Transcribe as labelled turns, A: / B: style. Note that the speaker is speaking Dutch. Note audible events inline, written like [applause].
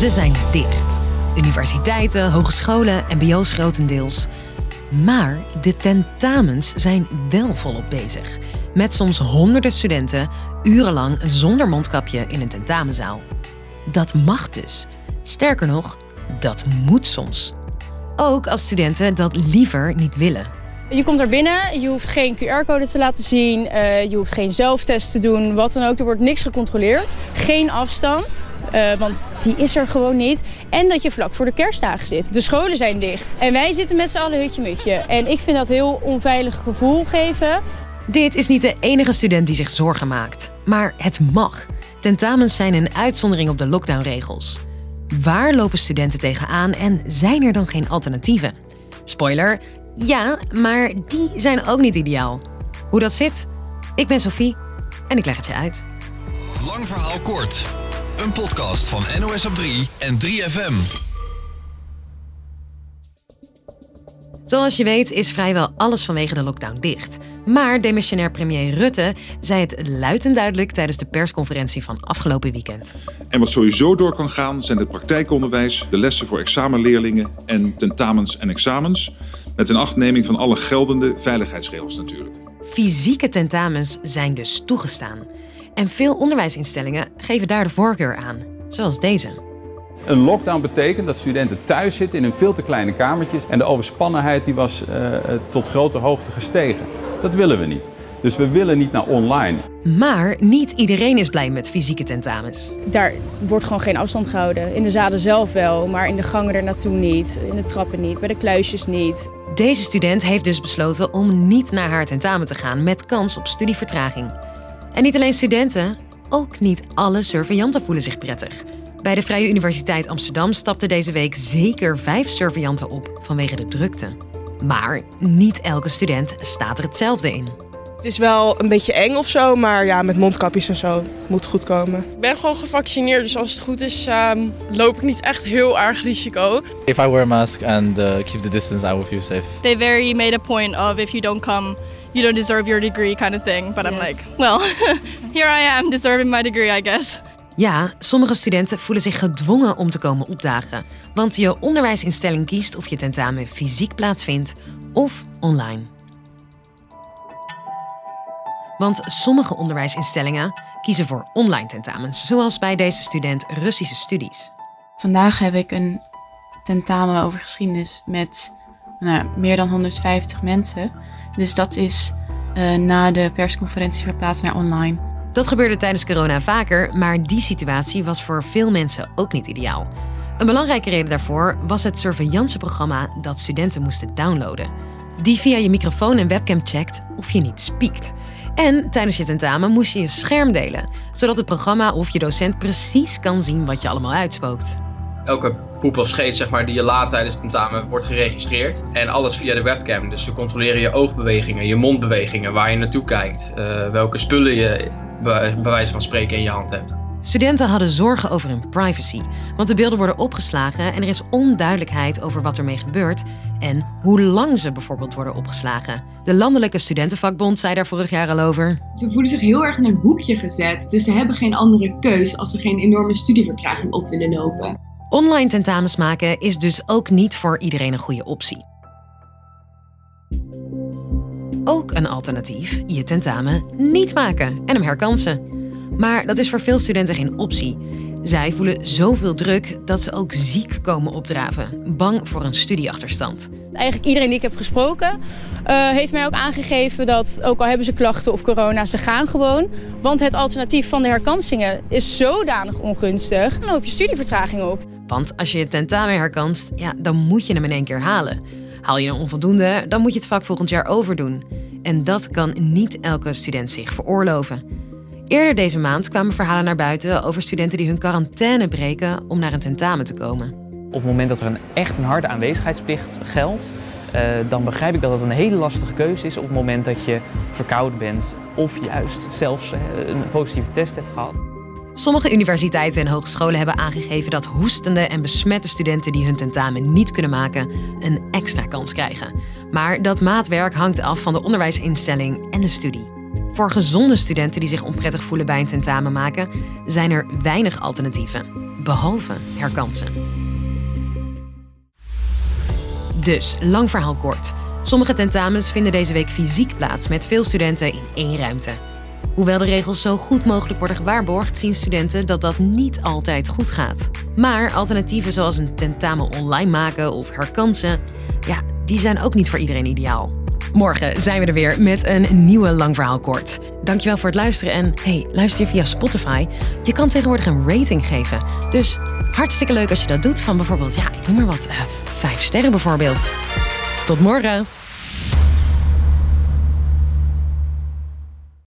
A: Ze zijn dicht. Universiteiten, hogescholen, mbo's grotendeels. Maar de tentamens zijn wel volop bezig. Met soms honderden studenten urenlang zonder mondkapje in een tentamenzaal. Dat mag dus. Sterker nog, dat moet soms. Ook als studenten dat liever niet willen.
B: Je komt daar binnen, je hoeft geen QR-code te laten zien, uh, je hoeft geen zelftest te doen, wat dan ook. Er wordt niks gecontroleerd. Geen afstand, uh, want die is er gewoon niet. En dat je vlak voor de kerstdagen zit. De scholen zijn dicht. En wij zitten met z'n allen hutje-mutje. En ik vind dat heel onveilig gevoel geven.
A: Dit is niet de enige student die zich zorgen maakt. Maar het mag. Tentamens zijn een uitzondering op de lockdownregels. Waar lopen studenten tegenaan en zijn er dan geen alternatieven? Spoiler, ja, maar die zijn ook niet ideaal. Hoe dat zit? Ik ben Sophie en ik leg het je uit.
C: Lang verhaal kort. Een podcast van NOS op 3 en 3FM.
A: Zoals je weet is vrijwel alles vanwege de lockdown dicht. Maar demissionair premier Rutte zei het luid en duidelijk tijdens de persconferentie van afgelopen weekend.
D: En wat sowieso door kan gaan zijn het praktijkonderwijs, de lessen voor examenleerlingen en tentamens en examens. Met een achtneming van alle geldende veiligheidsregels natuurlijk.
A: Fysieke tentamens zijn dus toegestaan. En veel onderwijsinstellingen geven daar de voorkeur aan, zoals deze.
E: Een lockdown betekent dat studenten thuis zitten in hun veel te kleine kamertjes en de overspannenheid die was uh, tot grote hoogte gestegen. Dat willen we niet. Dus we willen niet naar online.
A: Maar niet iedereen is blij met fysieke tentamens.
B: Daar wordt gewoon geen afstand gehouden. In de zaden zelf wel, maar in de gangen er naartoe niet. In de trappen niet, bij de kluisjes niet.
A: Deze student heeft dus besloten om niet naar haar tentamen te gaan met kans op studievertraging. En niet alleen studenten, ook niet alle surveillanten voelen zich prettig. Bij de Vrije Universiteit Amsterdam stapten deze week zeker vijf surveillanten op vanwege de drukte. Maar niet elke student staat er hetzelfde in.
F: Het is wel een beetje eng of zo, maar ja, met mondkapjes en zo moet goed komen.
G: Ik ben gewoon gevaccineerd, dus als het goed is, um, loop ik niet echt heel erg risico.
H: If I wear a mask and uh, keep the distance, I will feel safe.
I: They very made a point of if you don't come, you don't deserve your degree kind of thing. But yes. I'm like, well, [laughs] here I am deserving my degree, I guess.
A: Ja, sommige studenten voelen zich gedwongen om te komen opdagen. Want je onderwijsinstelling kiest of je tentamen fysiek plaatsvindt of online. Want sommige onderwijsinstellingen kiezen voor online tentamens, zoals bij deze student Russische studies.
J: Vandaag heb ik een tentamen over geschiedenis met nou, meer dan 150 mensen. Dus dat is uh, na de persconferentie verplaatst naar online.
A: Dat gebeurde tijdens corona vaker, maar die situatie was voor veel mensen ook niet ideaal. Een belangrijke reden daarvoor was het surveillanceprogramma dat studenten moesten downloaden. Die via je microfoon en webcam checkt of je niet spiekt. En tijdens je tentamen moest je je scherm delen, zodat het programma of je docent precies kan zien wat je allemaal uitspookt.
K: Elke poep of scheet zeg maar, die je laat tijdens het tentamen wordt geregistreerd. En alles via de webcam. Dus ze controleren je oogbewegingen, je mondbewegingen, waar je naartoe kijkt, uh, welke spullen je bij wijze van spreken in je hand hebt.
A: Studenten hadden zorgen over hun privacy, want de beelden worden opgeslagen en er is onduidelijkheid over wat ermee gebeurt en hoe lang ze bijvoorbeeld worden opgeslagen. De Landelijke Studentenvakbond zei daar vorig jaar al over.
L: Ze voelen zich heel erg in een hoekje gezet, dus ze hebben geen andere keus als ze geen enorme studievertraging op willen lopen.
A: Online tentamens maken is dus ook niet voor iedereen een goede optie. Ook een alternatief, je tentamen niet maken en hem herkansen. Maar dat is voor veel studenten geen optie. Zij voelen zoveel druk dat ze ook ziek komen opdraven, bang voor een studieachterstand.
B: Eigenlijk iedereen die ik heb gesproken uh, heeft mij ook aangegeven dat, ook al hebben ze klachten of corona, ze gaan gewoon. Want het alternatief van de herkansingen is zodanig ongunstig, dan loop je studievertraging op.
A: Want als je je tentamen herkanst, ja, dan moet je hem in één keer halen. Haal je een onvoldoende, dan moet je het vak volgend jaar overdoen. En dat kan niet elke student zich veroorloven. Eerder deze maand kwamen verhalen naar buiten over studenten die hun quarantaine breken om naar een tentamen te komen.
M: Op het moment dat er een echt een harde aanwezigheidsplicht geldt, uh, dan begrijp ik dat het een hele lastige keuze is op het moment dat je verkouden bent of juist zelfs uh, een positieve test hebt gehad.
A: Sommige universiteiten en hogescholen hebben aangegeven dat hoestende en besmette studenten die hun tentamen niet kunnen maken, een extra kans krijgen. Maar dat maatwerk hangt af van de onderwijsinstelling en de studie. Voor gezonde studenten die zich onprettig voelen bij een tentamen maken, zijn er weinig alternatieven. behalve herkansen. Dus, lang verhaal kort. Sommige tentamens vinden deze week fysiek plaats met veel studenten in één ruimte. Hoewel de regels zo goed mogelijk worden gewaarborgd, zien studenten dat dat niet altijd goed gaat. Maar alternatieven zoals een tentamen online maken of herkansen, ja, die zijn ook niet voor iedereen ideaal. Morgen zijn we er weer met een nieuwe lang verhaal kort. Dankjewel voor het luisteren en hey, luister via Spotify. Je kan tegenwoordig een rating geven. Dus hartstikke leuk als je dat doet van bijvoorbeeld, ja, ik noem maar wat, uh, vijf sterren bijvoorbeeld. Tot morgen!